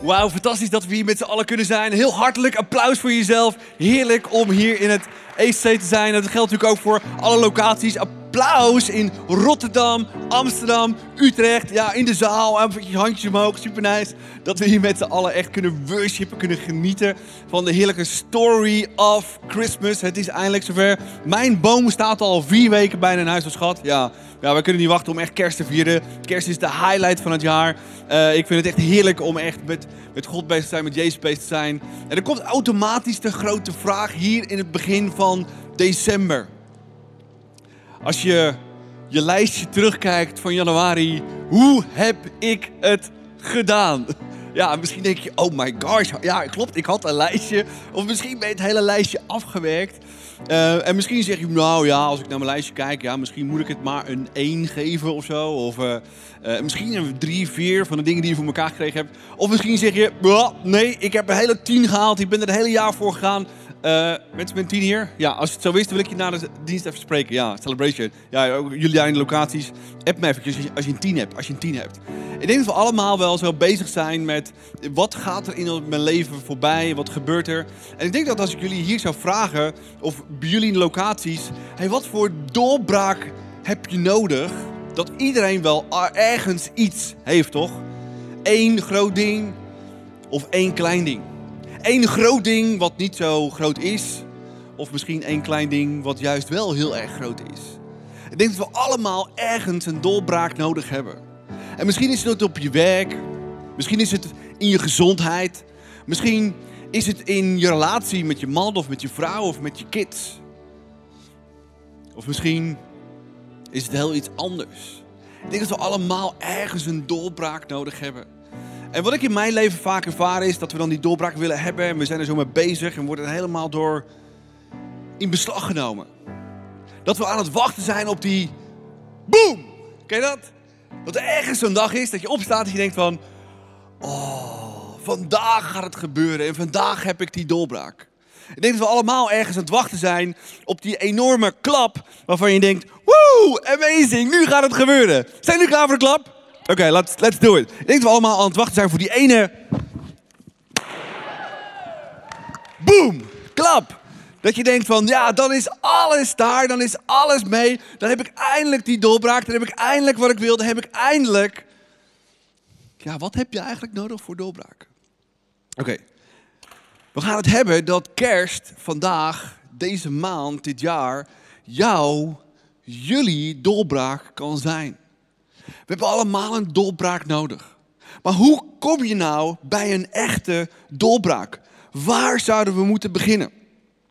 Wauw, fantastisch dat we hier met z'n allen kunnen zijn. Heel hartelijk applaus voor jezelf. Heerlijk om hier in het EC te zijn. Dat geldt natuurlijk ook voor alle locaties. Applaus in Rotterdam, Amsterdam, Utrecht. Ja, in de zaal. Even je handjes omhoog. Super nice. Dat we hier met z'n allen echt kunnen worshipen, kunnen genieten van de heerlijke story of Christmas. Het is eindelijk zover. Mijn boom staat al vier weken bijna in huis van schat. Ja, ja, we kunnen niet wachten om echt kerst te vieren. Kerst is de highlight van het jaar. Uh, ik vind het echt heerlijk om echt met, met God bezig te zijn, met Jezus bezig te zijn. En er komt automatisch de grote vraag hier in het begin van december. Als je je lijstje terugkijkt van januari, hoe heb ik het gedaan? Ja, misschien denk je, oh my gosh, ja klopt, ik had een lijstje. Of misschien ben je het hele lijstje afgewerkt. Uh, en misschien zeg je, nou ja, als ik naar mijn lijstje kijk, ja, misschien moet ik het maar een 1 geven of zo. Of uh, uh, misschien een 3, 4 van de dingen die je voor elkaar gekregen hebt. Of misschien zeg je, nee, ik heb een hele 10 gehaald, ik ben er het hele jaar voor gegaan. Mensen met 10 hier? Ja, als je het zo wist, wil ik je na de dienst even spreken. Ja, celebration. Ja, jullie daar in de locaties. App me eventjes als je een 10 hebt. Als je een 10 hebt. Ik denk dat we allemaal wel zo bezig zijn met wat gaat er in mijn leven voorbij, wat gebeurt er. En ik denk dat als ik jullie hier zou vragen, of bij jullie in de locaties, hey, wat voor doorbraak heb je nodig? Dat iedereen wel ergens iets heeft, toch? Eén groot ding of één klein ding. Eén groot ding wat niet zo groot is, of misschien één klein ding wat juist wel heel erg groot is. Ik denk dat we allemaal ergens een doorbraak nodig hebben. En misschien is het op je werk. Misschien is het in je gezondheid. Misschien is het in je relatie met je man of met je vrouw of met je kids. Of misschien is het heel iets anders. Ik denk dat we allemaal ergens een doorbraak nodig hebben. En wat ik in mijn leven vaak ervaren is dat we dan die doorbraak willen hebben. En we zijn er zo mee bezig en worden er helemaal door in beslag genomen. Dat we aan het wachten zijn op die boom. Ken je dat? Dat er ergens zo'n dag is dat je opstaat en je denkt van... Oh, vandaag gaat het gebeuren en vandaag heb ik die doorbraak. Ik denk dat we allemaal ergens aan het wachten zijn op die enorme klap waarvan je denkt... Woe, amazing, nu gaat het gebeuren. Zijn jullie klaar voor de klap? Oké, let's, let's do it. Ik denk dat we allemaal aan het wachten zijn voor die ene... Boom, klap. Dat je denkt van, ja, dan is alles daar, dan is alles mee. Dan heb ik eindelijk die doorbraak, dan heb ik eindelijk wat ik wil, dan heb ik eindelijk... Ja, wat heb je eigenlijk nodig voor doorbraak? Oké, we gaan het hebben dat kerst vandaag, deze maand, dit jaar, jouw, jullie doorbraak kan zijn. We hebben allemaal een doorbraak nodig. Maar hoe kom je nou bij een echte doorbraak? Waar zouden we moeten beginnen?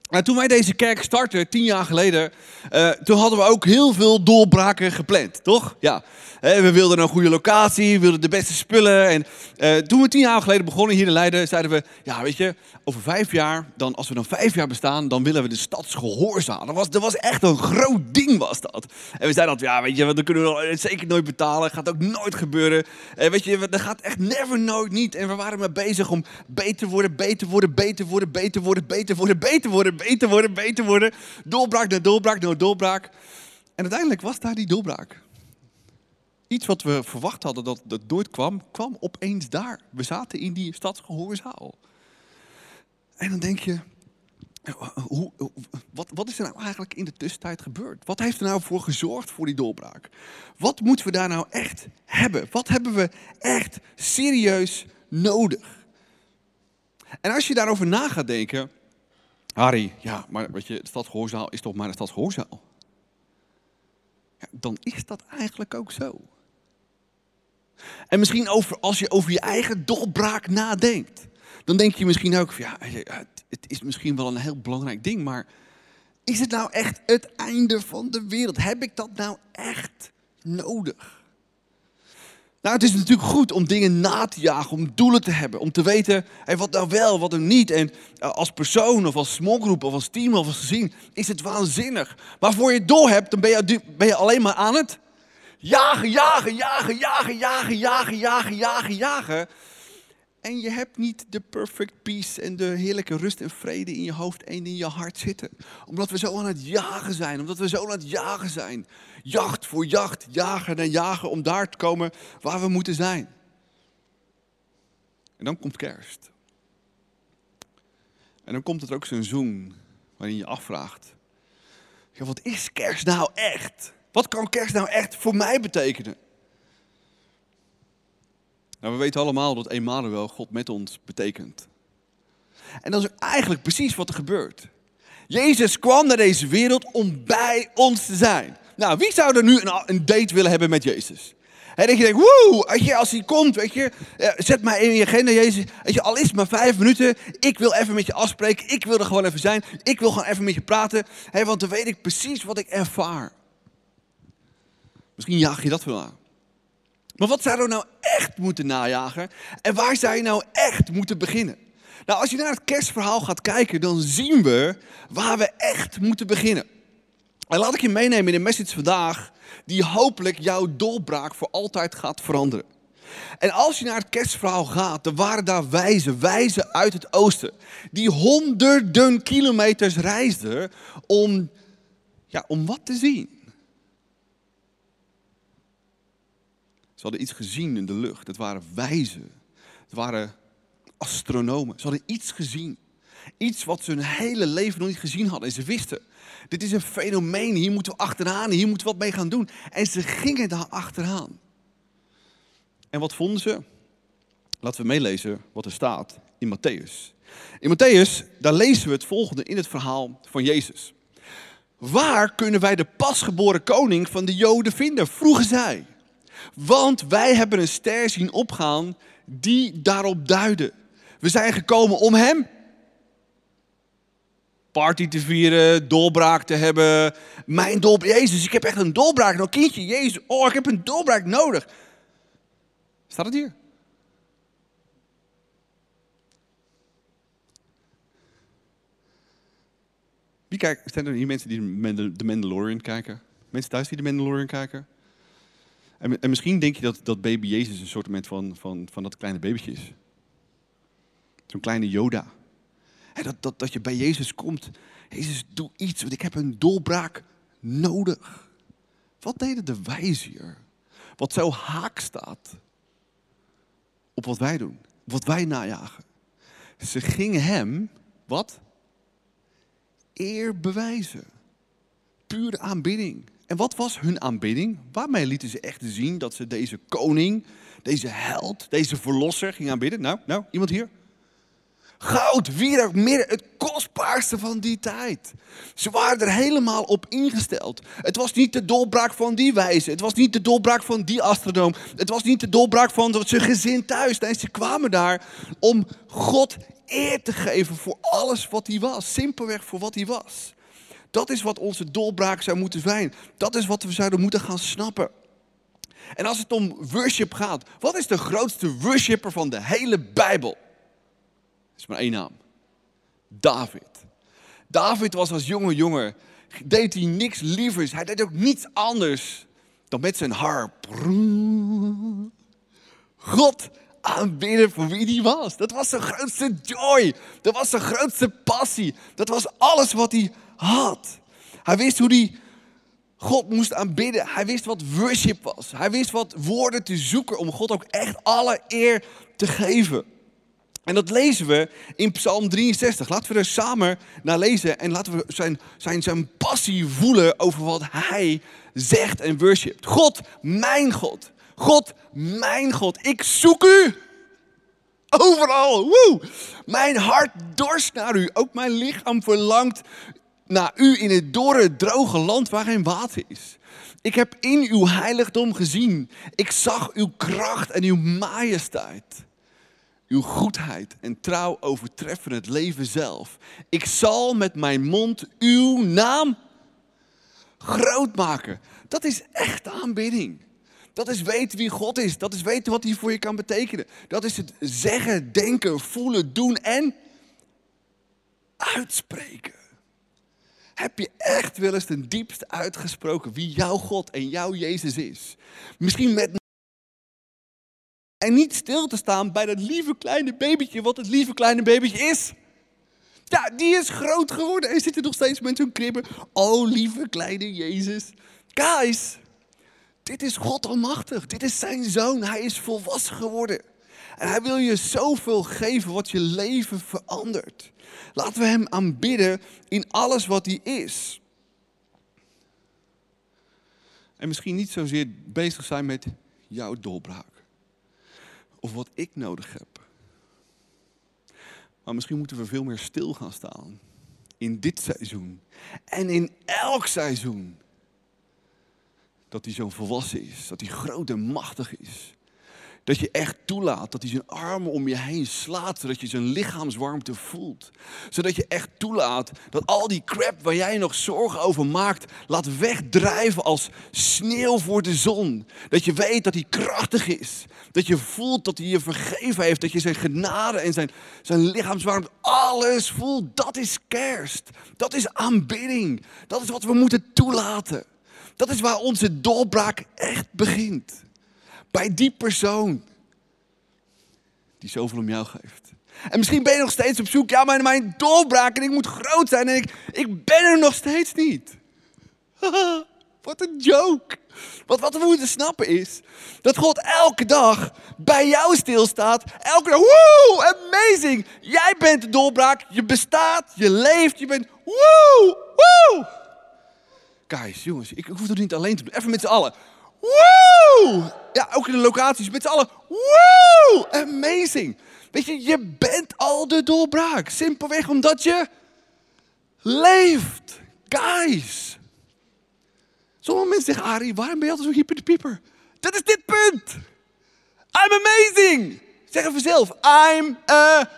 Toen wij deze kerk startten, tien jaar geleden, uh, toen hadden we ook heel veel doorbraken gepland, toch? Ja. we wilden een goede locatie, we wilden de beste spullen. En uh, toen we tien jaar geleden begonnen hier in Leiden, zeiden we, ja weet je, over vijf jaar, dan, als we dan vijf jaar bestaan, dan willen we de stadsgehoorzaal. Dat was, dat was echt een groot ding was dat. En we zeiden dat, ja weet je, dat kunnen we het zeker nooit betalen, gaat ook nooit gebeuren. En weet je, dat gaat echt never nooit niet. En we waren maar bezig om beter worden, beter worden, beter worden, beter worden, beter worden, beter worden beter worden, beter worden. Doorbraak naar doorbraak naar doorbraak. En uiteindelijk was daar die doorbraak. Iets wat we verwacht hadden dat, dat nooit kwam, kwam opeens daar. We zaten in die stadsgehoorzaal. En dan denk je, hoe, wat, wat, is er nou eigenlijk in de tussentijd gebeurd? Wat heeft er nou voor gezorgd voor die doorbraak? Wat moeten we daar nou echt hebben? Wat hebben we echt serieus nodig? En als je daarover na gaat denken, Harry, ja, maar weet je, het stadsgehoorzaal is toch maar een stadsgehoorzaal? Ja, dan is dat eigenlijk ook zo. En misschien over, als je over je eigen doorbraak nadenkt, dan denk je misschien ook ja, het is misschien wel een heel belangrijk ding, maar is het nou echt het einde van de wereld? Heb ik dat nou echt nodig? Nou, het is natuurlijk goed om dingen na te jagen, om doelen te hebben, om te weten hey, wat nou wel, wat er niet. En uh, als persoon of als smallgroep of als team of als gezin is het waanzinnig. Maar voor je het door hebt, dan ben je, ben je alleen maar aan het jagen, jagen, jagen, jagen, jagen, jagen, jagen, jagen, jagen. En je hebt niet de perfect peace en de heerlijke rust en vrede in je hoofd en in je hart zitten. Omdat we zo aan het jagen zijn, omdat we zo aan het jagen zijn. Jacht voor jacht, jagen en jagen om daar te komen waar we moeten zijn. En dan komt kerst. En dan komt er ook zo'n zoen waarin je afvraagt. Ja, wat is kerst nou echt? Wat kan kerst nou echt voor mij betekenen? Nou, we weten allemaal dat Emmanuel God met ons betekent. En dat is eigenlijk precies wat er gebeurt. Jezus kwam naar deze wereld om bij ons te zijn. Nou, wie zou er nu een, een date willen hebben met Jezus? He, dat je denkt, woe, als hij komt, weet je, zet mij in je agenda, Jezus. Weet je, al is het maar vijf minuten, ik wil even met je afspreken, ik wil er gewoon even zijn, ik wil gewoon even met je praten, want dan weet ik precies wat ik ervaar. Misschien jaag je dat wel aan. Maar wat zou er nou echt moeten najagen en waar zou je nou echt moeten beginnen? Nou, als je naar het kerstverhaal gaat kijken, dan zien we waar we echt moeten beginnen. En laat ik je meenemen in de message vandaag, die hopelijk jouw doorbraak voor altijd gaat veranderen. En als je naar het kerstverhaal gaat, dan waren daar wijzen, wijzen uit het oosten, die honderden kilometers reisden om, ja, om wat te zien. Ze hadden iets gezien in de lucht. Het waren wijzen. Het waren astronomen. Ze hadden iets gezien. Iets wat ze hun hele leven nog niet gezien hadden. En ze wisten, dit is een fenomeen, hier moeten we achteraan, hier moeten we wat mee gaan doen. En ze gingen daar achteraan. En wat vonden ze? Laten we meelezen wat er staat in Matthäus. In Matthäus, daar lezen we het volgende in het verhaal van Jezus. Waar kunnen wij de pasgeboren koning van de Joden vinden? Vroegen zij. Want wij hebben een ster zien opgaan die daarop duidde. We zijn gekomen om hem party te vieren, doorbraak te hebben. Mijn doorbraak, Jezus, ik heb echt een doorbraak. Nou kindje, Jezus, oh, ik heb een doorbraak nodig. Staat het hier? Wie kijkt, zijn er hier mensen die de Mandalorian kijken? Mensen thuis die de Mandalorian kijken? En, en misschien denk je dat, dat baby Jezus een soort van, van, van dat kleine babytje is. Zo'n kleine Yoda. Dat, dat, dat je bij Jezus komt. Jezus, doe iets, want ik heb een doorbraak nodig. Wat deden de wijzen? Wat zo haak staat op wat wij doen, wat wij najagen. Ze gingen hem, wat? Eer bewijzen. Pure aanbidding. En wat was hun aanbidding? Waarmee lieten ze echt zien dat ze deze koning, deze held, deze verlosser gingen aanbidden? Nou, nou, iemand hier? Goud, wierook, midden, het kostbaarste van die tijd. Ze waren er helemaal op ingesteld. Het was niet de doorbraak van die wijze. Het was niet de doorbraak van die astronoom. Het was niet de doorbraak van zijn gezin thuis. Nee, ze kwamen daar om God eer te geven voor alles wat hij was. Simpelweg voor wat hij was. Dat is wat onze doorbraak zou moeten zijn. Dat is wat we zouden moeten gaan snappen. En als het om worship gaat, wat is de grootste worshipper van de hele Bijbel? Is maar één naam. David. David was als jonge jongen, deed hij niks lievers. Hij deed ook niets anders dan met zijn harp. God aanbidden voor wie hij was. Dat was zijn grootste joy. Dat was zijn grootste passie. Dat was alles wat hij had. Hij wist hoe hij God moest aanbidden. Hij wist wat worship was. Hij wist wat woorden te zoeken om God ook echt alle eer te geven. En dat lezen we in Psalm 63. Laten we er samen naar lezen en laten we zijn, zijn, zijn passie voelen over wat hij zegt en worshipt. God, mijn God. God, mijn God. Ik zoek u. Overal. Woe. Mijn hart dorst naar u. Ook mijn lichaam verlangt naar u in het dorre, droge land waar geen water is. Ik heb in uw heiligdom gezien. Ik zag uw kracht en uw majesteit. Uw goedheid en trouw overtreffen het leven zelf. Ik zal met mijn mond uw naam groot maken. Dat is echte aanbidding. Dat is weten wie God is. Dat is weten wat hij voor je kan betekenen. Dat is het zeggen, denken, voelen, doen en uitspreken. Heb je echt wel eens ten diepste uitgesproken wie jouw God en jouw Jezus is? Misschien met. En niet stil te staan bij dat lieve kleine babytje, wat het lieve kleine babytje is. Ja, die is groot geworden en zit er nog steeds met hun kribben. Oh, lieve kleine Jezus. Guys, dit is God almachtig. Dit is zijn zoon. Hij is volwassen geworden. En hij wil je zoveel geven wat je leven verandert. Laten we hem aanbidden in alles wat hij is. En misschien niet zozeer bezig zijn met jouw doorbraak. Of wat ik nodig heb. Maar misschien moeten we veel meer stil gaan staan. In dit seizoen. En in elk seizoen. Dat hij zo volwassen is. Dat hij groot en machtig is. Dat je echt toelaat dat hij zijn armen om je heen slaat, zodat je zijn lichaamswarmte voelt. Zodat je echt toelaat dat al die crap waar jij nog zorgen over maakt, laat wegdrijven als sneeuw voor de zon. Dat je weet dat hij krachtig is. Dat je voelt dat hij je vergeven heeft. Dat je zijn genade en zijn, zijn lichaamswarmte, alles voelt. Dat is kerst. Dat is aanbidding. Dat is wat we moeten toelaten. Dat is waar onze doorbraak echt begint. Bij die persoon die zoveel om jou geeft. En misschien ben je nog steeds op zoek. Ja, maar mijn doorbraak en ik moet groot zijn en ik, ik ben er nog steeds niet. Wat een joke. Want wat we moeten snappen is dat God elke dag bij jou stilstaat. Elke dag, woe, amazing. Jij bent de doorbraak. Je bestaat, je leeft, je bent, woe, woe. Guys, jongens, ik, ik hoef het niet alleen te doen. Even met z'n allen. Woe! Ja, ook in de locaties met z'n allen. Woe! Amazing. Weet je, je bent al de doorbraak. Simpelweg omdat je leeft. Guys. Sommige mensen zeggen, Arie, waarom ben je altijd zo hyper de pieper? Dat is dit punt. I'm amazing. Zeg even zelf. I'm a...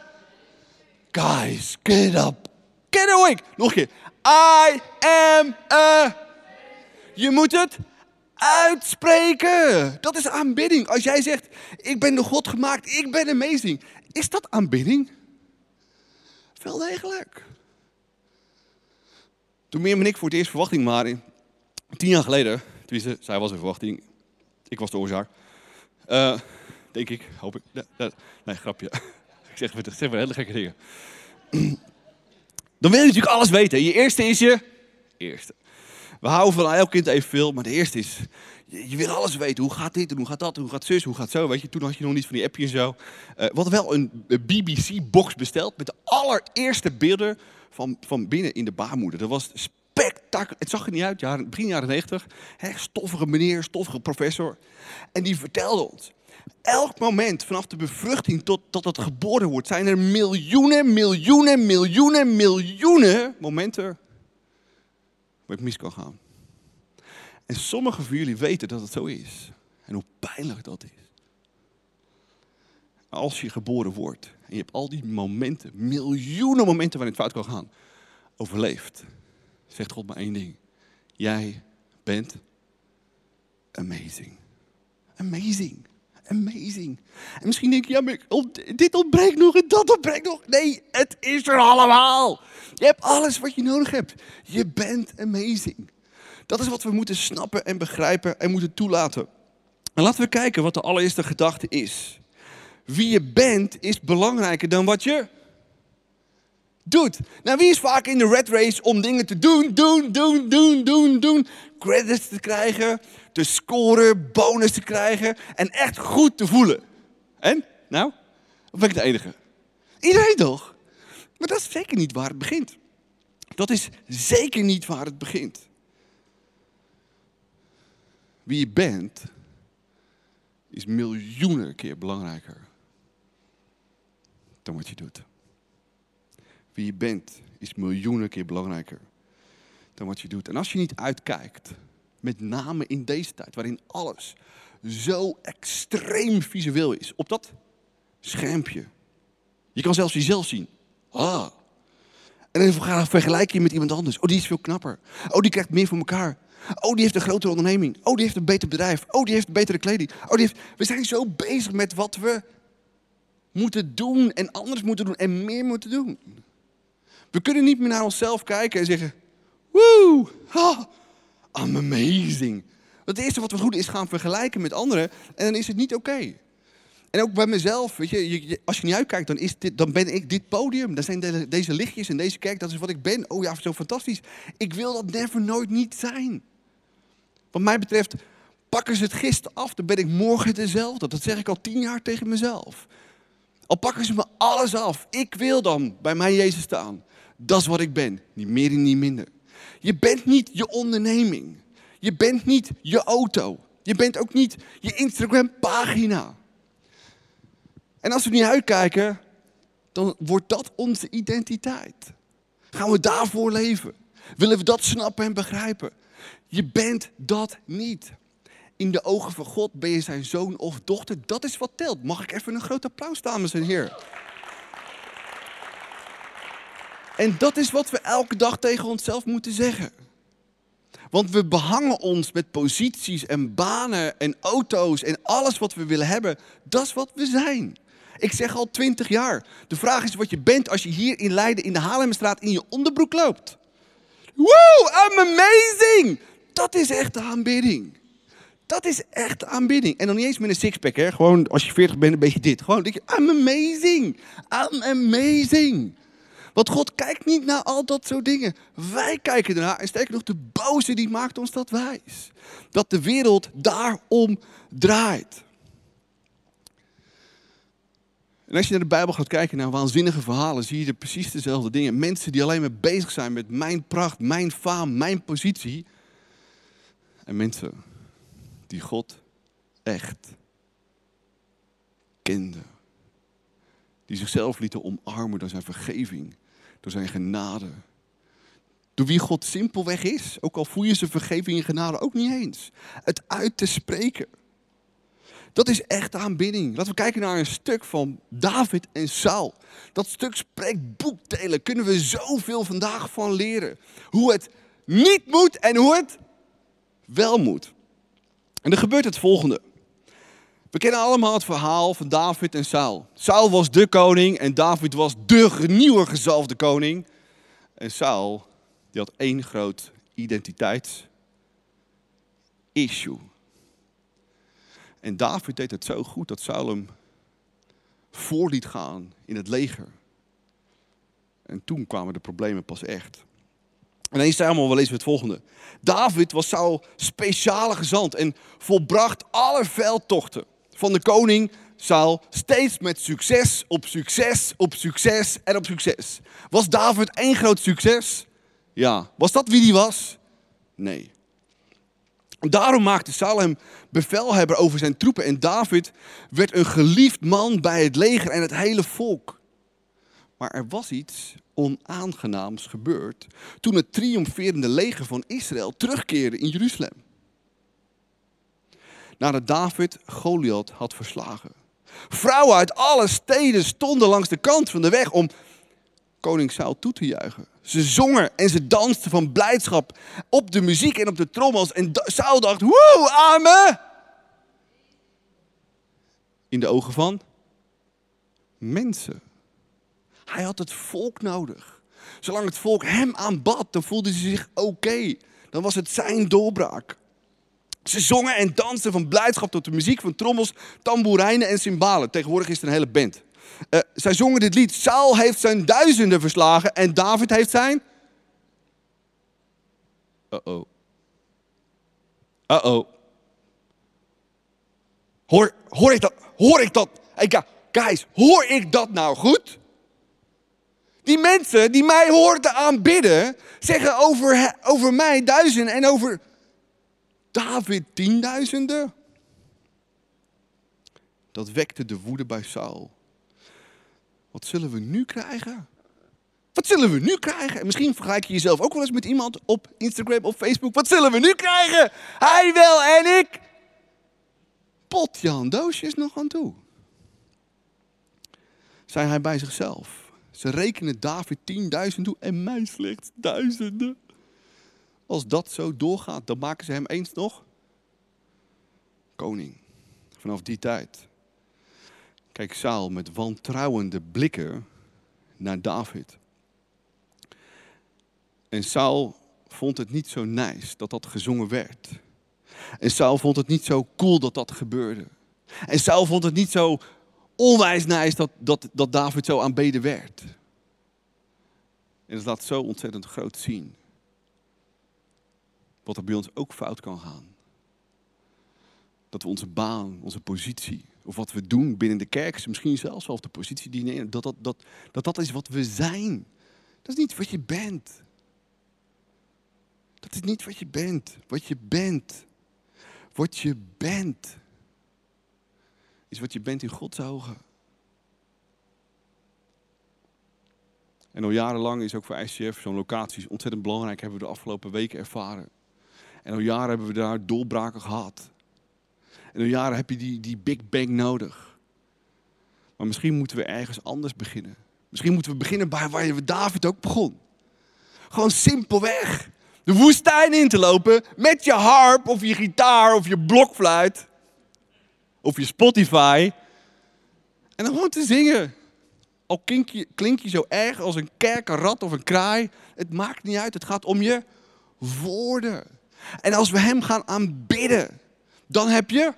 Guys, get up. Get awake. Nog een keer. I am a... Je moet het uitspreken. Dat is aanbidding. Als jij zegt, ik ben door God gemaakt, ik ben amazing. Is dat aanbidding? Wel degelijk. Toen Mirjam en ik voor het eerst verwachting waren, tien jaar geleden, tenminste, zij was een verwachting, ik was de oorzaak. Uh, denk ik, hoop ik. Nee, grapje. ik zeg, zeg weer hele gekke dingen. Dan wil je natuurlijk alles weten. Je eerste is je eerste. We houden van elk kind evenveel, maar de eerste is, je, wil alles weten. Hoe gaat dit en hoe gaat dat, hoe gaat zus, hoe gaat zo. Weet je, toen had je nog niet van die appjes en zo. Uh, hadden wel een BBC-box besteld met de allereerste beelden van, van binnen in de baarmoeder. Dat was spectaculair. Het zag er niet uit, jaren, begin jaren 90. stoffige meneer, stoffige professor. En die vertelde ons, elk moment vanaf de bevruchting tot, tot het geboren wordt, zijn er miljoenen, miljoenen, miljoenen, miljoenen momenten ik mis kan gaan. En sommigen van jullie weten dat het zo is. En hoe pijnlijk dat is. Als je geboren wordt en je hebt al die momenten, miljoenen momenten waarin het fout kan gaan, overleefd, zegt God maar één ding. Jij bent amazing. Amazing. Amazing. En misschien denk je, ja, maar dit ontbreekt nog en dat ontbreekt nog. Nee, het is er allemaal. Je hebt alles wat je nodig hebt. Je bent amazing. Dat is wat we moeten snappen en begrijpen en moeten toelaten. En laten we kijken wat de allereerste gedachte is. Wie je bent is belangrijker dan wat je doet. Nou, wie is vaak in de red race om dingen te doen, doen, doen, doen, doen, doen. Credits te krijgen, te scoren, bonus te krijgen en echt goed te voelen. En? Nou? Of ben ik de enige? Iedereen toch? Maar dat is zeker niet waar het begint. Dat is zeker niet waar het begint. Wie je bent, is miljoenen keer belangrijker dan wat je doet. Je bent, is miljoenen keer belangrijker dan wat je doet. En als je niet uitkijkt, met name in deze tijd, waarin alles zo extreem visueel is, op dat schermpje. Je kan zelfs jezelf zien. Ah. En dan ga je met iemand anders. Oh, die is veel knapper. Oh, die krijgt meer voor elkaar. Oh, die heeft een grotere onderneming. Oh, die heeft een beter bedrijf. Oh, die heeft betere kleding. Oh, die heeft... We zijn zo bezig met wat we moeten doen en anders moeten doen en meer moeten doen. We kunnen niet meer naar onszelf kijken en zeggen: Woe, I'm amazing. Want het eerste wat we doen is gaan vergelijken met anderen en dan is het niet oké. En ook bij mezelf, weet je, als je niet uitkijkt, dan, is dit, dan ben ik dit podium. Dan zijn deze lichtjes en deze kerk, dat is wat ik ben. Oh ja, zo fantastisch. Ik wil dat never nooit niet zijn. Wat mij betreft pakken ze het gisteren af, dan ben ik morgen dezelfde. Dat zeg ik al tien jaar tegen mezelf. Al pakken ze me alles af, ik wil dan bij mij Jezus staan. Dat is wat ik ben, niet meer en niet minder. Je bent niet je onderneming. Je bent niet je auto. Je bent ook niet je Instagram-pagina. En als we niet uitkijken, dan wordt dat onze identiteit. Gaan we daarvoor leven? Willen we dat snappen en begrijpen? Je bent dat niet. In de ogen van God ben je zijn zoon of dochter. Dat is wat telt. Mag ik even een groot applaus, dames en heren? En dat is wat we elke dag tegen onszelf moeten zeggen. Want we behangen ons met posities en banen en auto's en alles wat we willen hebben. Dat is wat we zijn. Ik zeg al twintig jaar. De vraag is wat je bent als je hier in Leiden in de Haarlemstraat in je onderbroek loopt. Wow, I'm amazing! Dat is echt de aanbidding. Dat is echt de aanbidding. En dan niet eens met een sixpack, hè. Gewoon als je 40 bent, een beetje dit. Gewoon, denk je, I'm amazing. I'm amazing. Want God kijkt niet naar al dat soort dingen. Wij kijken ernaar. En sterker nog, de boze die maakt ons dat wijs. Dat de wereld daarom draait. En als je naar de Bijbel gaat kijken, naar waanzinnige verhalen, zie je precies dezelfde dingen. Mensen die alleen maar bezig zijn met mijn pracht, mijn faam, mijn positie. En mensen die God echt kenden. Die zichzelf lieten omarmen door zijn vergeving, door zijn genade. Door wie God simpelweg is, ook al voel je zijn vergeving en genade ook niet eens. Het uit te spreken. Dat is echt aanbidding. Laten we kijken naar een stuk van David en Saul. Dat stuk spreekt boekdelen. Kunnen we zoveel vandaag van leren. Hoe het niet moet en hoe het wel moet. En er gebeurt het volgende. We kennen allemaal het verhaal van David en Saul. Saul was de koning en David was de nieuwe gezalfde koning. En Saul, die had één groot identiteitsissue. En David deed het zo goed dat Saul hem voor liet gaan in het leger. En toen kwamen de problemen pas echt. En dan is Samuel wel eens het volgende. David was Saul speciale gezant en volbracht alle veldtochten van de koning Saul steeds met succes op succes op succes en op succes. Was David één groot succes? Ja. Was dat wie die was? Nee. Daarom maakte Saul hem bevelhebber over zijn troepen en David werd een geliefd man bij het leger en het hele volk. Maar er was iets onaangenaams gebeurd toen het triomferende leger van Israël terugkeerde in Jeruzalem. Nadat David Goliath had verslagen. Vrouwen uit alle steden stonden langs de kant van de weg om koning Saul toe te juichen. Ze zongen en ze dansten van blijdschap op de muziek en op de trommels. En Saul dacht, woe, amen. In de ogen van mensen. Hij had het volk nodig. Zolang het volk hem aanbad, dan voelde hij zich oké. Dan was het zijn doorbraak. Ze zongen en dansten van blijdschap tot de muziek van trommels, tamboerijnen en cymbalen. Tegenwoordig is het een hele band. Uh, zij zongen dit lied. Saul heeft zijn duizenden verslagen en David heeft zijn. Uh-oh. Uh-oh. Hoor, hoor ik dat? Hoor ik dat? Hey, guys, hoor ik dat nou goed? Die mensen die mij hoorden aanbidden, zeggen over, over mij duizenden en over David tienduizenden. Dat wekte de woede bij Saul. Wat zullen we nu krijgen? Wat zullen we nu krijgen? En misschien vergelijk je jezelf ook wel eens met iemand op Instagram of Facebook. Wat zullen we nu krijgen? Hij wel en ik. Potjan doosje is nog aan toe. Zei hij bij zichzelf. Ze rekenen David tienduizend toe en mij slechts duizenden. Als dat zo doorgaat, dan maken ze hem eens nog koning. Vanaf die tijd Kijk, Saul met wantrouwende blikken naar David. En Saul vond het niet zo nice dat dat gezongen werd. En Saul vond het niet zo cool dat dat gebeurde. En Saul vond het niet zo onwijs nice dat, dat, dat David zo aanbeden werd. En dat laat zo ontzettend groot zien. Wat er bij ons ook fout kan gaan. Dat we onze baan, onze positie, of wat we doen binnen de kerk, misschien zelfs wel de positie die nemen, dat dat, dat, dat dat is wat we zijn. Dat is niet wat je bent. Dat is niet wat je bent. Wat je bent. Wat je bent. Is wat je bent in Gods ogen. En al jarenlang is ook voor ICF zo'n locatie ontzettend belangrijk. Hebben we de afgelopen weken ervaren. En al jaren hebben we daar doorbraken gehad. En al jaren heb je die, die Big Bang nodig. Maar misschien moeten we ergens anders beginnen. Misschien moeten we beginnen bij waar David ook begon. Gewoon simpelweg de woestijn in te lopen met je harp of je gitaar of je blokfluit of je Spotify. En dan gewoon te zingen. Al klink je, klink je zo erg als een kerkenrat of een kraai. Het maakt niet uit. Het gaat om je woorden. En als we Hem gaan aanbidden, dan heb je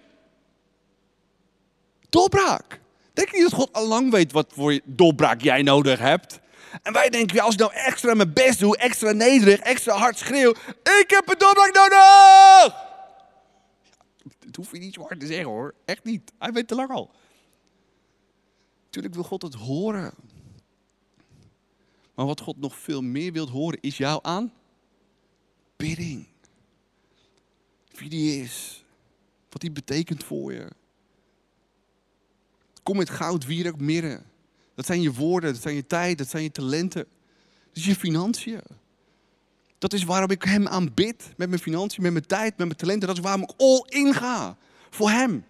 doorbraak. Denk je niet dat God al lang weet wat voor doorbraak jij nodig hebt? En wij denken, als ik nou extra mijn best doe, extra nederig, extra hard schreeuw, ik heb een doorbraak nodig! Dat hoef je niet zo hard te zeggen hoor, echt niet. Hij weet te lang al. Natuurlijk wil God het horen. Maar wat God nog veel meer wil horen, is jouw aanbidding. Wie die is. Wat die betekent voor je. Kom met goud, wierook, mirre. Dat zijn je woorden, dat zijn je tijd, dat zijn je talenten. Dat is je financiën. Dat is waarom ik hem aanbid. Met mijn financiën, met mijn tijd, met mijn talenten. Dat is waarom ik all in ga. Voor hem.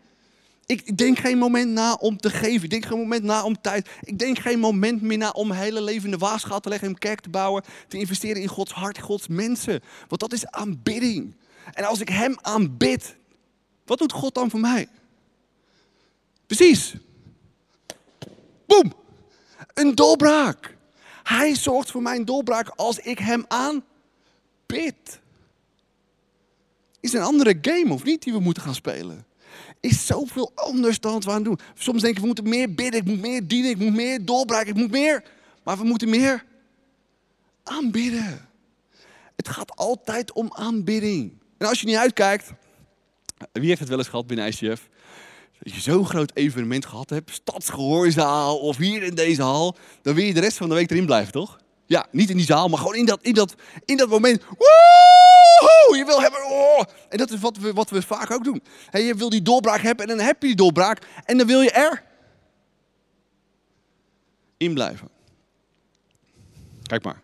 Ik denk geen moment na om te geven. Ik denk geen moment na om tijd. Ik denk geen moment meer na om hele leven in de waagschaal te leggen. Een kerk te bouwen. Te investeren in Gods hart, Gods mensen. Want dat is aanbidding. En als ik hem aanbid, wat doet God dan voor mij? Precies. Boom. Een doorbraak. Hij zorgt voor mijn doorbraak als ik hem aanbid. Is een andere game of niet die we moeten gaan spelen? Is zoveel anders dan wat we aan doen. Soms denken we, we moeten meer bidden, ik moet meer dienen, ik moet meer doorbraken, ik moet meer. Maar we moeten meer aanbidden. Het gaat altijd om aanbidding. En als je niet uitkijkt, wie heeft het wel eens gehad binnen ICF? Dat je zo'n groot evenement gehad hebt, stadsgehoorzaal of hier in deze hal, dan wil je de rest van de week erin blijven, toch? Ja, niet in die zaal, maar gewoon in dat, in dat, in dat moment. Woehoe! Je wil hebben. Oh. En dat is wat we, wat we vaak ook doen. je wil die doorbraak hebben en dan heb je die doorbraak en dan wil je er in blijven. Kijk maar.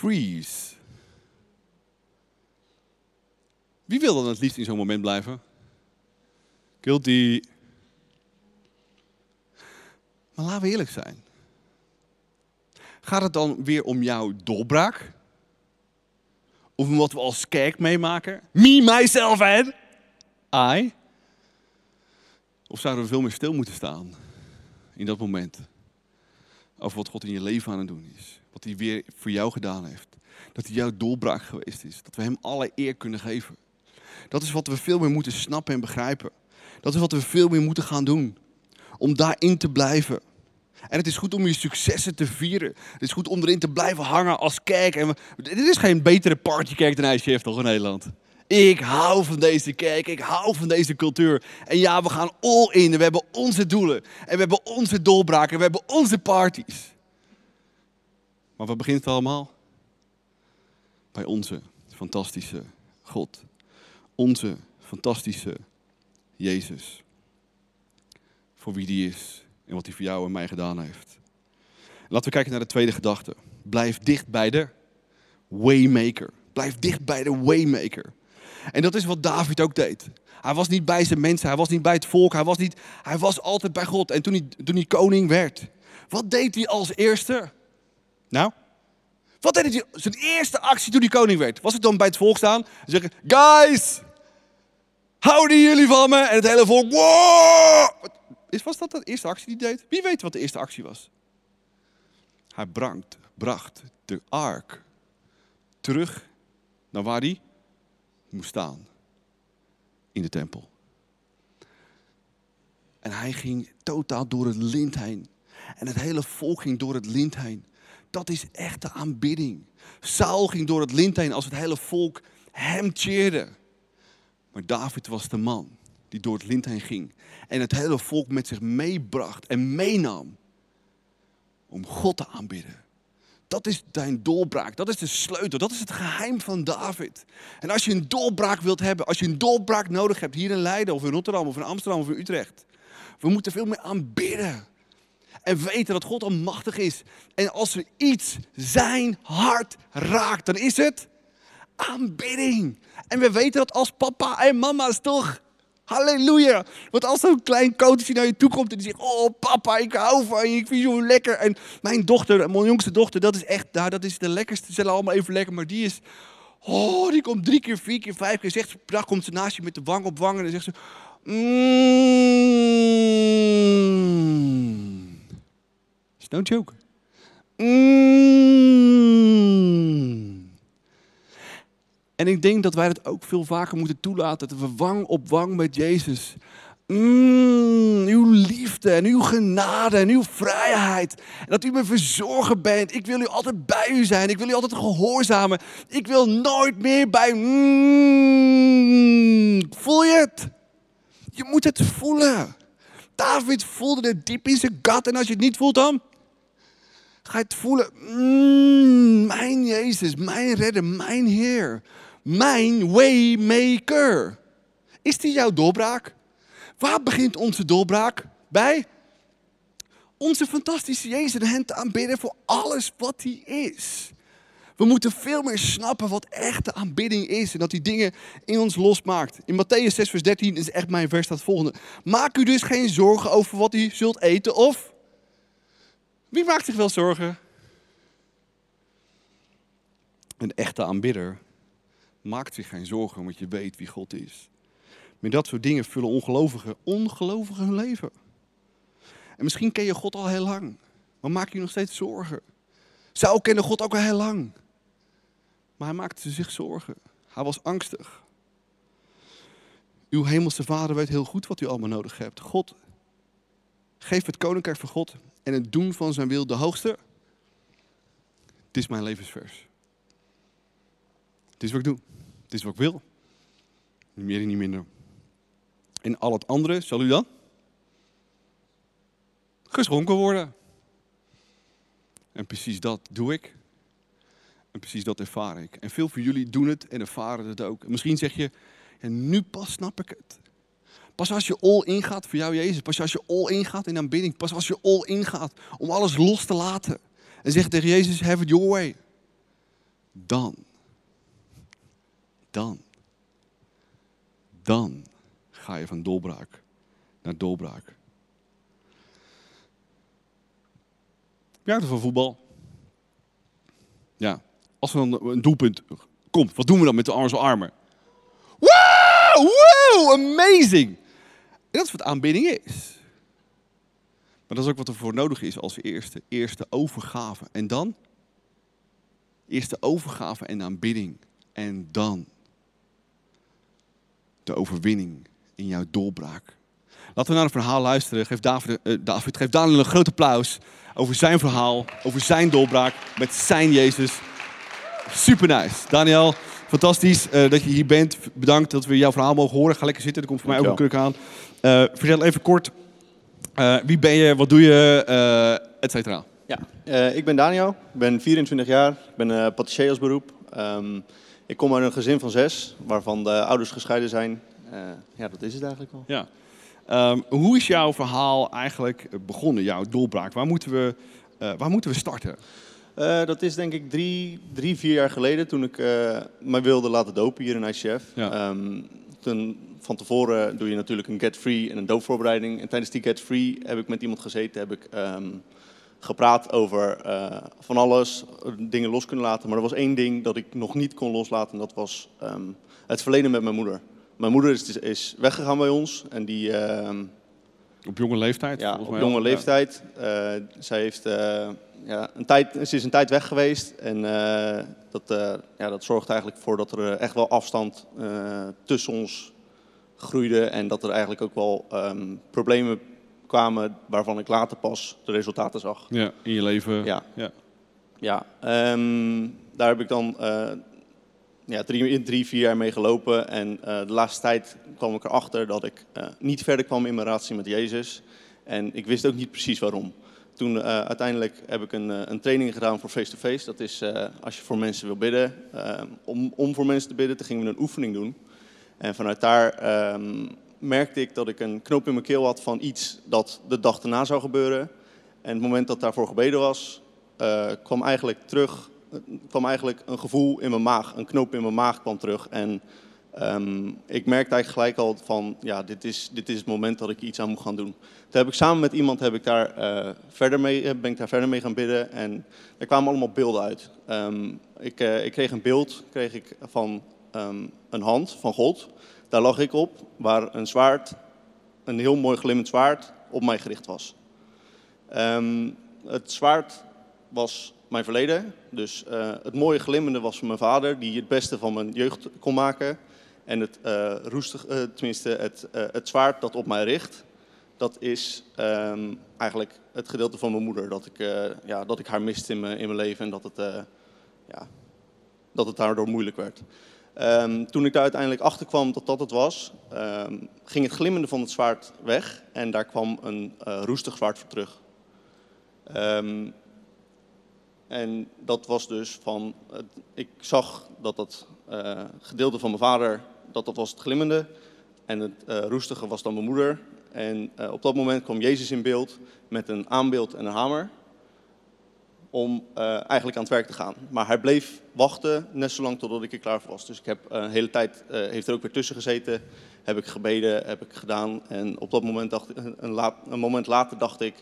Freeze. Wie wil dan het liefst in zo'n moment blijven? Guilty. Maar laten we eerlijk zijn. Gaat het dan weer om jouw doorbraak? Of wat we als kerk meemaken? Me, myself en I? Of zouden we veel meer stil moeten staan in dat moment? Over wat God in je leven aan het doen is. Wat hij weer voor jou gedaan heeft. Dat hij jouw doorbraak geweest is. Dat we hem alle eer kunnen geven. Dat is wat we veel meer moeten snappen en begrijpen. Dat is wat we veel meer moeten gaan doen. Om daarin te blijven. En het is goed om je successen te vieren. Het is goed om erin te blijven hangen als kerk. En dit is geen betere partykerk dan ICF toch in Nederland. Ik hou van deze kerk, ik hou van deze cultuur. En ja, we gaan all in. We hebben onze doelen. En we hebben onze doorbraken. We hebben onze parties. Maar waar begint het allemaal? Bij onze fantastische God. Onze fantastische Jezus. Voor wie die is en wat hij voor jou en mij gedaan heeft. Laten we kijken naar de tweede gedachte. Blijf dicht bij de Waymaker. Blijf dicht bij de Waymaker. En dat is wat David ook deed. Hij was niet bij zijn mensen, hij was niet bij het volk, hij was, niet, hij was altijd bij God. En toen hij, toen hij koning werd, wat deed hij als eerste? Nou, wat deed hij? Zijn eerste actie toen hij koning werd. Was het dan bij het volk staan en zeggen: Guys, houden jullie van me? En het hele volk: Wow! Was dat de eerste actie die deed? Wie weet wat de eerste actie was? Hij bracht, bracht de ark terug naar waar hij moest staan. in de tempel. En hij ging totaal door het lint heen. En het hele volk ging door het lint heen. Dat is echte aanbidding. Saul ging door het lint heen als het hele volk hem cheerde. Maar David was de man die door het lint heen ging. En het hele volk met zich meebracht en meenam. Om God te aanbidden. Dat is zijn doorbraak. Dat is de sleutel. Dat is het geheim van David. En als je een doorbraak wilt hebben, als je een doorbraak nodig hebt hier in Leiden of in Rotterdam of in Amsterdam of in Utrecht. We moeten veel meer aanbidden. En weten dat God almachtig is. En als er iets zijn hart raakt, dan is het aanbidding. En we weten dat als papa en mama's toch. Halleluja. Want als zo'n klein coachje naar je toe komt en die zegt: Oh, papa, ik hou van je, ik vind je zo lekker. En mijn dochter, mijn jongste dochter, dat is echt, nou, dat is de lekkerste. Ze zijn allemaal even lekker, maar die is. Oh, die komt drie keer, vier keer, vijf keer. Zegt dag komt ze naast je met de wang op wang en dan zegt ze. Mmm. It's no joke. Mmm. En ik denk dat wij dat ook veel vaker moeten toelaten. Dat we wang op wang met Jezus. Mm, uw liefde en uw genade en uw vrijheid. En dat u me verzorgen bent. Ik wil u altijd bij u zijn. Ik wil u altijd gehoorzamen. Ik wil nooit meer bij. Mm, voel je het? Je moet het voelen. David voelde het diep in zijn gat. En als je het niet voelt dan? Ga je het voelen. Mm, mijn Jezus, mijn redder, mijn Heer. Mijn waymaker. Is die jouw doorbraak? Waar begint onze doorbraak? Bij onze fantastische Jezus en hen te aanbidden voor alles wat hij is. We moeten veel meer snappen wat echte aanbidding is en dat die dingen in ons losmaakt. In Matthäus 6, vers 13 is echt mijn vers staat volgende. Maak u dus geen zorgen over wat u zult eten of... Wie maakt zich wel zorgen? Een echte aanbidder maakt zich geen zorgen omdat je weet wie God is. Met dat soort dingen vullen ongelovigen, ongelovigen hun leven. En misschien ken je God al heel lang, maar maak je nog steeds zorgen. Saul kende God ook al heel lang, maar hij maakte zich zorgen. Hij was angstig. Uw hemelse vader weet heel goed wat u allemaal nodig hebt. God, geef het koninkrijk van God en het doen van zijn wil de hoogste. Het is mijn levensvers. Het is wat ik doe. Het is wat ik wil. Niet meer en niet minder. En al het andere zal u dan geschonken worden. En precies dat doe ik. En precies dat ervaar ik. En veel van jullie doen het en ervaren het ook. En misschien zeg je, ja, nu pas snap ik het. Pas als je all in gaat voor jou, Jezus. Pas als je all in gaat in aanbidding. Pas als je all in gaat om alles los te laten. En zegt tegen Jezus, have it your way. Dan. Dan. Dan ga je van doorbraak naar doorbraak. Ja, van voetbal. Ja, als er dan een doelpunt komt, wat doen we dan met de arme armen? Wow, wow, amazing! dat is wat aanbidding is. Maar dat is ook wat er voor nodig is als eerste. Eerste overgave. En dan? Eerste overgave en aanbidding. En dan de overwinning in jouw doorbraak. Laten we naar een verhaal luisteren. Geef David, uh, David geef Daniel een groot applaus over zijn verhaal, over zijn doorbraak met zijn Jezus. Super nice. Daniel, fantastisch uh, dat je hier bent. Bedankt dat we jouw verhaal mogen horen. Ga lekker zitten, er komt voor mij ook een kruk aan. Uh, vertel even kort, wie ben je, wat doe je, et cetera. Ja, ik ben Daniel, ik ben 24 jaar, ik ben patissier als beroep. Um, ik kom uit een gezin van zes, waarvan de ouders gescheiden zijn. Uh, ja, dat is het eigenlijk al. Ja. Um, hoe is jouw verhaal eigenlijk begonnen, jouw doorbraak? Waar moeten we, uh, waar moeten we starten? Uh, dat is denk ik drie, drie, vier jaar geleden toen ik mij wilde laten dopen hier in ICF. Ja. Um, toen, van tevoren doe je natuurlijk een get free en een doopvoorbereiding. En tijdens die get free heb ik met iemand gezeten, heb ik um, gepraat over uh, van alles, dingen los kunnen laten. Maar er was één ding dat ik nog niet kon loslaten en dat was um, het verleden met mijn moeder. Mijn moeder is, is weggegaan bij ons en die... Uh, op jonge leeftijd? Ja, op jonge leeftijd. Uh, zij heeft, uh, ja, een tijd, ze is een tijd weg geweest en dat, ja, dat zorgt eigenlijk voor dat er echt wel afstand tussen ons groeide en dat er eigenlijk ook wel ehm, problemen kwamen waarvan ik later pas de resultaten zag. Ja, in je leven. Ja. Ja, ja ehm, daar heb ik dan uh, ja, drie, drie, vier jaar mee gelopen. En uh, de laatste tijd kwam ik erachter dat ik uh, niet verder kwam in mijn relatie met Jezus. En ik wist ook niet precies waarom. Toen uh, uiteindelijk heb ik een, een training gedaan voor face-to-face. -face. Dat is als je voor mensen wil bidden. om, om voor mensen te bidden, toen gingen we een oefening doen. En vanuit daar ehm, merkte ik dat ik een knoop in mijn keel had van iets dat de dag daarna zou gebeuren. En het moment dat daarvoor gebeden was, uh, kwam eigenlijk terug, kwam eigenlijk een gevoel in mijn maag, een knoop in mijn maag kwam terug. En um, ik merkte eigenlijk gelijk al van, ja, dit is, dit is het moment dat ik iets aan moet gaan doen. Toen heb ik samen met iemand heb ik daar, uh, verder mee, eh, ben ik daar verder mee gaan bidden en er kwamen allemaal beelden uit. Um, ik, ik, kreeg een beeld kreeg ik van um, een hand van God. Daar lag ik op, waar een zwaard, een heel mooi glimmend zwaard, op mij gericht was. Um, het zwaard was mijn verleden. Dus uh, het mooie glimmende was van mijn vader, die het beste van mijn jeugd kon maken. En het uh, roestig, uh, tenminste het, het zwaard dat op mij richt, dat is um, eigenlijk het gedeelte van mijn moeder. Dat ik, ja, dat ik haar miste in mijn, in mijn leven en dat het, ja, dat het daardoor moeilijk werd. Um, toen ik daar uiteindelijk achter kwam dat dat het was, um, ging het glimmende van het zwaard weg en daar kwam een uh, roestig zwaard voor terug. Um, en dat was dus van, ik zag dat dat uh, gedeelte van mijn vader, dat dat was het glimmende en het uh, roestige was dan mijn moeder. En op dat moment kwam Jezus in beeld met een aanbeeld en een hamer om uh, eigenlijk aan het werk te gaan. Maar hij bleef wachten net zolang totdat ik er klaar voor was. Dus ik heb uh, een hele tijd, uh, heeft er ook weer tussen gezeten, heb ik gebeden, heb ik gedaan. En op dat moment, dacht, een, een moment later dacht ik,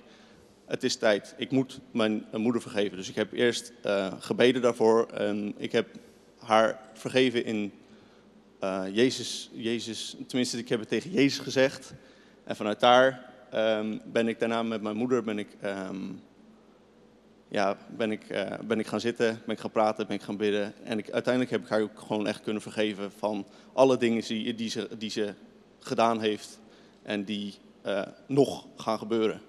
het is tijd, ik moet mijn moeder vergeven. Dus ik heb eerst gebeden daarvoor. En ik heb haar vergeven in Jezus, Jezus, tenminste ik heb het tegen Jezus gezegd. En vanuit daar um, ben ik daarna met mijn moeder ben ik, um, ja, ben, ik, uh, ben ik gaan zitten, ben ik gaan praten, ben ik gaan bidden. En ik, uiteindelijk heb ik haar ook gewoon echt kunnen vergeven van alle dingen die, die, ze, die ze gedaan heeft en die uh, nog gaan gebeuren.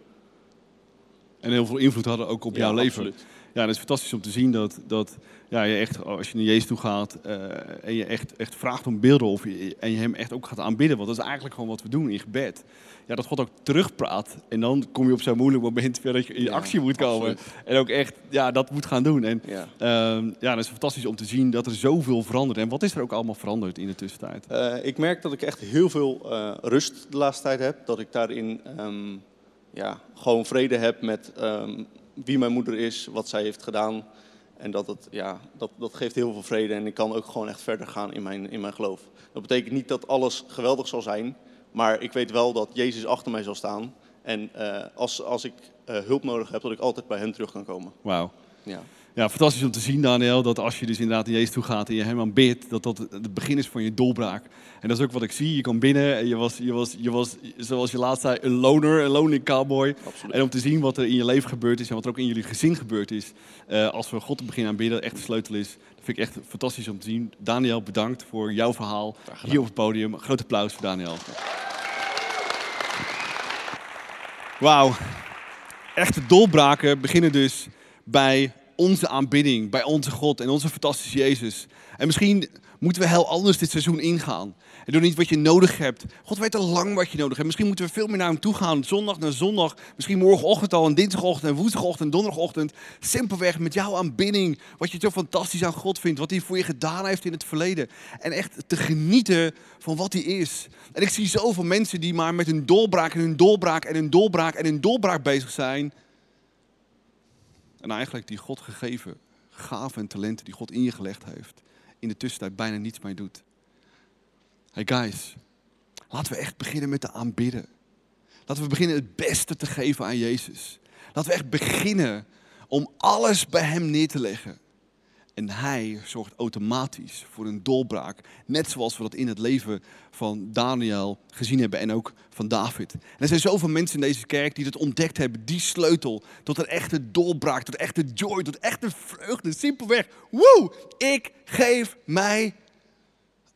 En heel veel invloed hadden ook op ja, jouw leven. Absoluut. Ja, dat is fantastisch om te zien dat, dat ja, je echt, als je naar Jezus toe gaat uh, en je echt, echt vraagt om beelden of je, en je hem echt ook gaat aanbidden, want dat is eigenlijk gewoon wat we doen in gebed. Ja, dat God ook terugpraat en dan kom je op zo'n moeilijk moment dat je in ja, actie moet komen absoluut. en ook echt ja, dat moet gaan doen. En ja. Uh, ja, dat is fantastisch om te zien dat er zoveel verandert. En wat is er ook allemaal veranderd in de tussentijd? Uh, ik merk dat ik echt heel veel uh, rust de laatste tijd heb, dat ik daarin um, ja, gewoon vrede heb met um, wie mijn moeder is, wat zij heeft gedaan. En dat, het, ja, dat, dat geeft heel veel vrede en ik kan ook gewoon echt verder gaan in mijn, in mijn geloof. Dat betekent niet dat alles geweldig zal zijn, maar ik weet wel dat Jezus achter mij zal staan. En uh, als, als ik uh, hulp nodig heb, dat ik altijd bij hem terug kan komen. Wauw. Ja. Ja, fantastisch om te zien, Daniel, dat als je dus inderdaad naar Jezus toe gaat en je hem aanbidt, dat dat het begin is van je doorbraak. En dat is ook wat ik zie. Je kwam binnen en je was, je was, je was zoals je laatst zei, een loner, een lonely cowboy. Absoluut. En om te zien wat er in je leven gebeurd is en wat er ook in jullie gezin gebeurd is, uh, als we God te beginnen aanbidden, echt de sleutel is. Dat vind ik echt fantastisch om te zien. Daniel, bedankt voor jouw verhaal hier op het podium. Een groot applaus voor Daniel. Wauw. Echte doorbraken beginnen dus bij onze aanbidding, bij onze God en onze fantastische Jezus. En misschien moeten we heel anders dit seizoen ingaan. En doe niet wat je nodig hebt. God weet al lang wat je nodig hebt. Misschien moeten we veel meer naar hem toe gaan. Zondag naar zondag. Misschien morgenochtend al. En dinsdagochtend en woensdagochtend en donderdagochtend. Simpelweg met jouw aanbidding. Wat je zo fantastisch aan God vindt. Wat hij voor je gedaan heeft in het verleden. En echt te genieten van wat hij is. En ik zie zoveel mensen die maar met hun doorbraak en hun doorbraak en hun doorbraak en hun doorbraak bezig zijn. En eigenlijk die God gegeven gaven en talenten die God in je gelegd heeft, in de tussentijd bijna niets mee doet. Hey guys, laten we echt beginnen met te aanbidden. Laten we beginnen het beste te geven aan Jezus. Laten we echt beginnen om alles bij Hem neer te leggen. En hij zorgt automatisch voor een doorbraak. Net zoals we dat in het leven van Daniel gezien hebben en ook van David. En er zijn zoveel mensen in deze kerk die het ontdekt hebben. Die sleutel tot een echte doorbraak, tot echte joy, tot echte vreugde. Simpelweg, woe, ik geef mij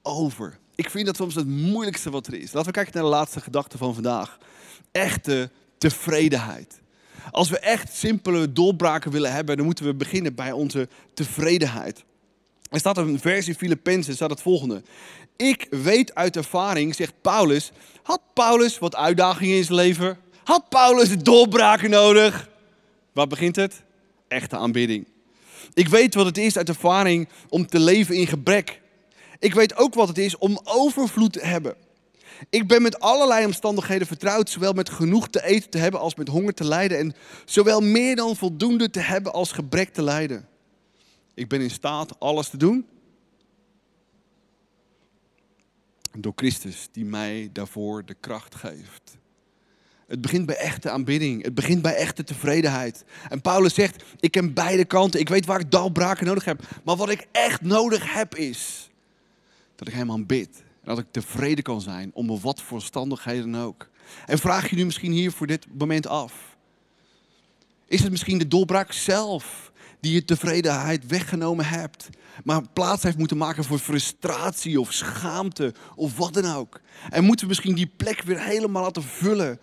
over. Ik vind dat soms het moeilijkste wat er is. Laten we kijken naar de laatste gedachte van vandaag. Echte tevredenheid. Als we echt simpele doorbraken willen hebben, dan moeten we beginnen bij onze tevredenheid. Er staat een vers in Filippenzen, staat het volgende. Ik weet uit ervaring, zegt Paulus, had Paulus wat uitdagingen in zijn leven? Had Paulus doorbraken nodig? Waar begint het? Echte aanbidding. Ik weet wat het is uit ervaring om te leven in gebrek. Ik weet ook wat het is om overvloed te hebben. Ik ben met allerlei omstandigheden vertrouwd, zowel met genoeg te eten te hebben als met honger te lijden. En zowel meer dan voldoende te hebben als gebrek te lijden. Ik ben in staat alles te doen. Door Christus die mij daarvoor de kracht geeft. Het begint bij echte aanbidding. Het begint bij echte tevredenheid. En Paulus zegt, ik ken beide kanten. Ik weet waar ik dalbraken nodig heb. Maar wat ik echt nodig heb is dat ik hem aanbid. En dat ik tevreden kan zijn onder wat voor omstandigheden ook. En vraag je nu misschien hier voor dit moment af. Is het misschien de doorbraak zelf die je tevredenheid weggenomen hebt, maar plaats heeft moeten maken voor frustratie of schaamte of wat dan ook? En moeten we misschien die plek weer helemaal laten vullen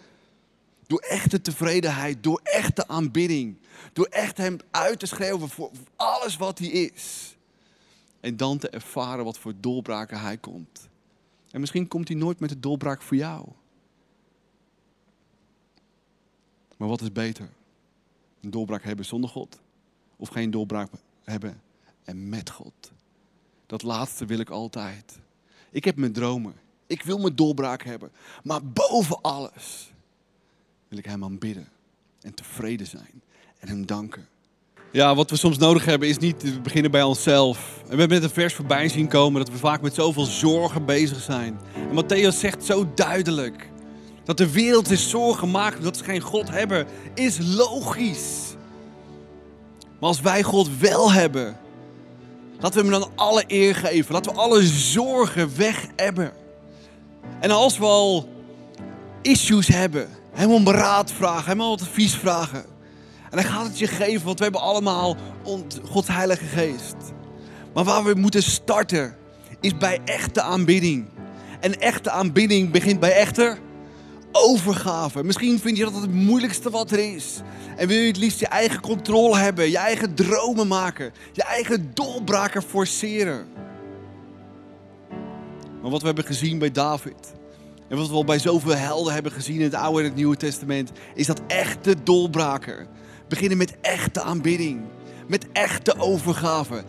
door echte tevredenheid, door echte aanbidding, door echt hem uit te schreeuwen voor alles wat hij is. En dan te ervaren wat voor doorbraken hij komt. En misschien komt hij nooit met de doorbraak voor jou. Maar wat is beter? Een doorbraak hebben zonder God of geen doorbraak hebben en met God? Dat laatste wil ik altijd. Ik heb mijn dromen. Ik wil mijn doorbraak hebben. Maar boven alles wil ik Hem aanbidden en tevreden zijn en Hem danken. Ja, wat we soms nodig hebben is niet te beginnen bij onszelf. En we hebben net een vers voorbij zien komen dat we vaak met zoveel zorgen bezig zijn. En Matthäus zegt zo duidelijk dat de wereld zich zorgen maakt omdat ze geen God hebben, is logisch. Maar als wij God wel hebben, laten we hem dan alle eer geven. Laten we alle zorgen weg hebben. En als we al issues hebben, hem om raad vragen, hem om advies vragen. En hij gaat het je geven, want we hebben allemaal Gods Heilige Geest. Maar waar we moeten starten, is bij echte aanbidding. En echte aanbidding begint bij echte overgave. Misschien vind je dat het moeilijkste wat er is. En wil je het liefst je eigen controle hebben, je eigen dromen maken, je eigen doorbraken forceren. Maar wat we hebben gezien bij David, en wat we al bij zoveel helden hebben gezien in het Oude en het Nieuwe Testament, is dat echte doorbraken beginnen met echte aanbidding, met echte overgave.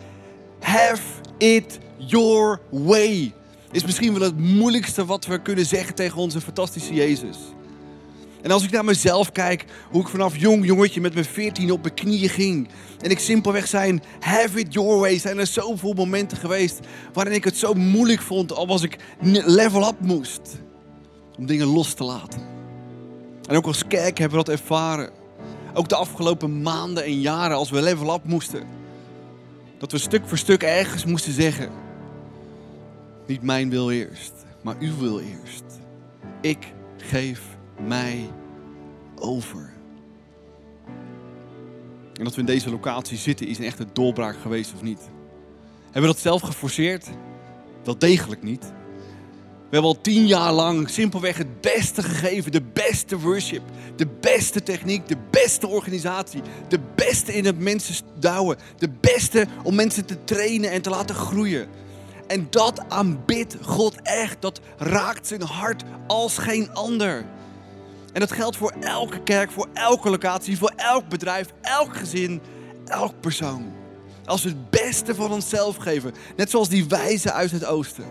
Have it your way. Is misschien wel het moeilijkste wat we kunnen zeggen tegen onze fantastische Jezus. En als ik naar mezelf kijk, hoe ik vanaf jong jongetje met mijn veertien op mijn knieën ging. En ik simpelweg zijn, have it your way. Zijn er zoveel momenten geweest waarin ik het zo moeilijk vond, al was ik level up moest. Om dingen los te laten. En ook als kerk hebben we dat ervaren. Ook de afgelopen maanden en jaren als we level up moesten. Dat we stuk voor stuk ergens moesten zeggen. Niet mijn wil eerst, maar uw wil eerst. Ik geef mij over. En dat we in deze locatie zitten is een echte doorbraak geweest of niet? Hebben we dat zelf geforceerd? Wel degelijk niet. Hebben al tien jaar lang simpelweg het beste gegeven. De beste worship. De beste techniek. De beste organisatie. De beste in het mensen douwen. De beste om mensen te trainen en te laten groeien. En dat aanbidt God echt. Dat raakt zijn hart als geen ander. En dat geldt voor elke kerk, voor elke locatie, voor elk bedrijf, elk gezin, elk persoon. Als we het beste van onszelf geven, net zoals die wijzen uit het oosten,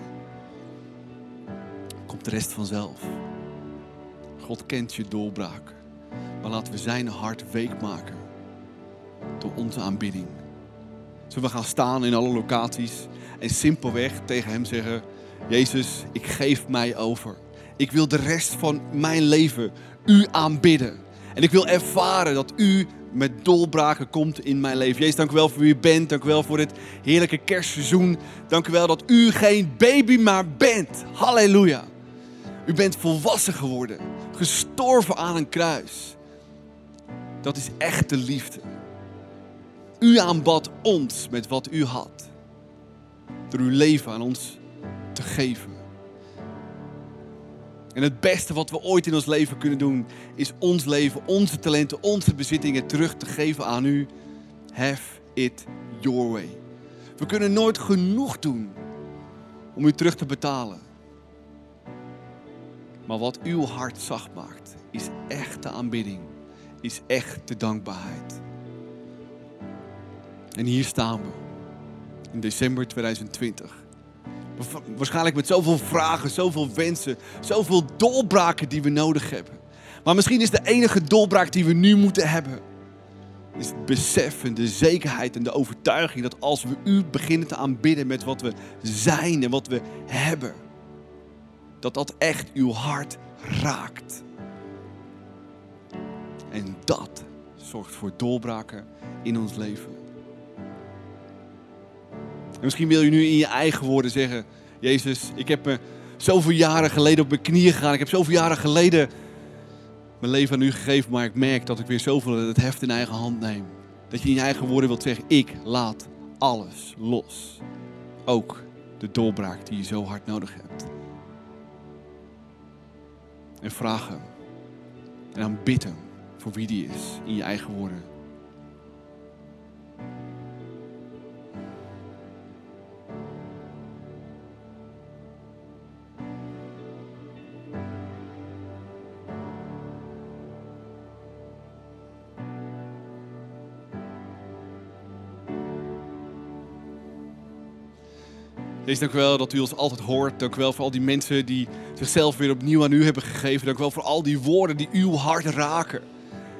komt de rest vanzelf. God kent je doorbraak, maar laten we zijn hart week maken door onze aanbidding. Zullen we gaan staan in alle locaties en simpelweg tegen Hem zeggen: Jezus, ik geef mij over. Ik wil de rest van mijn leven u aanbidden. En ik wil ervaren dat u met dolbraken komt in mijn leven. Jezus, dank u wel voor wie u bent. Dank u wel voor dit heerlijke kerstseizoen. Dank u wel dat u geen baby maar bent. Halleluja. U bent volwassen geworden. Gestorven aan een kruis. Dat is echte liefde. U aanbad ons met wat u had. Door uw leven aan ons te geven. En het beste wat we ooit in ons leven kunnen doen, is ons leven, onze talenten, onze bezittingen terug te geven aan u. Have it your way. We kunnen nooit genoeg doen om u terug te betalen. Maar wat uw hart zacht maakt, is echte aanbidding, is echte dankbaarheid. En hier staan we, in december 2020. Waarschijnlijk met zoveel vragen, zoveel wensen, zoveel doorbraken die we nodig hebben. Maar misschien is de enige doorbraak die we nu moeten hebben, is het besef en de zekerheid en de overtuiging dat als we u beginnen te aanbidden met wat we zijn en wat we hebben, dat dat echt uw hart raakt. En dat zorgt voor doorbraken in ons leven. En misschien wil je nu in je eigen woorden zeggen: Jezus, ik heb me zoveel jaren geleden op mijn knieën gegaan. Ik heb zoveel jaren geleden mijn leven aan u gegeven, maar ik merk dat ik weer zoveel het heft in eigen hand neem. Dat je in je eigen woorden wilt zeggen: Ik laat alles los. Ook de doorbraak die je zo hard nodig hebt. En vraag. En aanbid hem voor wie die is in je eigen woorden. Wees dank wel dat u ons altijd hoort. Dank wel voor al die mensen die zichzelf weer opnieuw aan u hebben gegeven. Dank u wel voor al die woorden die uw hart raken.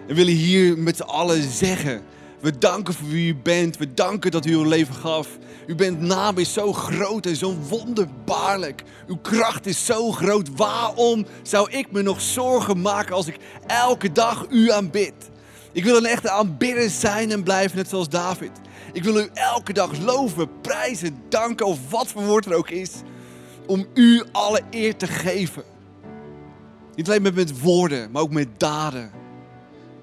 En willen hier met z'n allen zeggen. We danken voor wie u bent. We danken dat u uw leven gaf. U bent naam is zo groot en zo wonderbaarlijk. Uw kracht is zo groot. Waarom zou ik me nog zorgen maken als ik elke dag u aanbid? Ik wil een echte aanbidder zijn en blijven, net zoals David. Ik wil u elke dag loven, prijzen, danken of wat voor woord er ook is. Om u alle eer te geven. Niet alleen met, met woorden, maar ook met daden.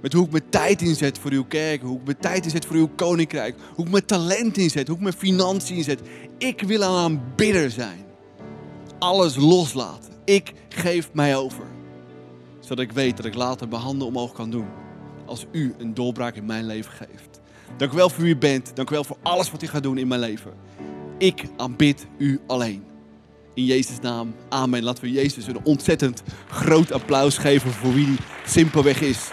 Met hoe ik mijn tijd inzet voor uw kerk. Hoe ik mijn tijd inzet voor uw koninkrijk. Hoe ik mijn talent inzet. Hoe ik mijn financiën inzet. Ik wil een aanbidder zijn. Alles loslaten. Ik geef mij over. Zodat ik weet dat ik later mijn handen omhoog kan doen. Als u een doorbraak in mijn leven geeft. Dank u wel voor wie u bent. Dank u wel voor alles wat u gaat doen in mijn leven. Ik aanbid u alleen. In Jezus' naam. Amen. Laten we Jezus een ontzettend groot applaus geven voor wie simpelweg is.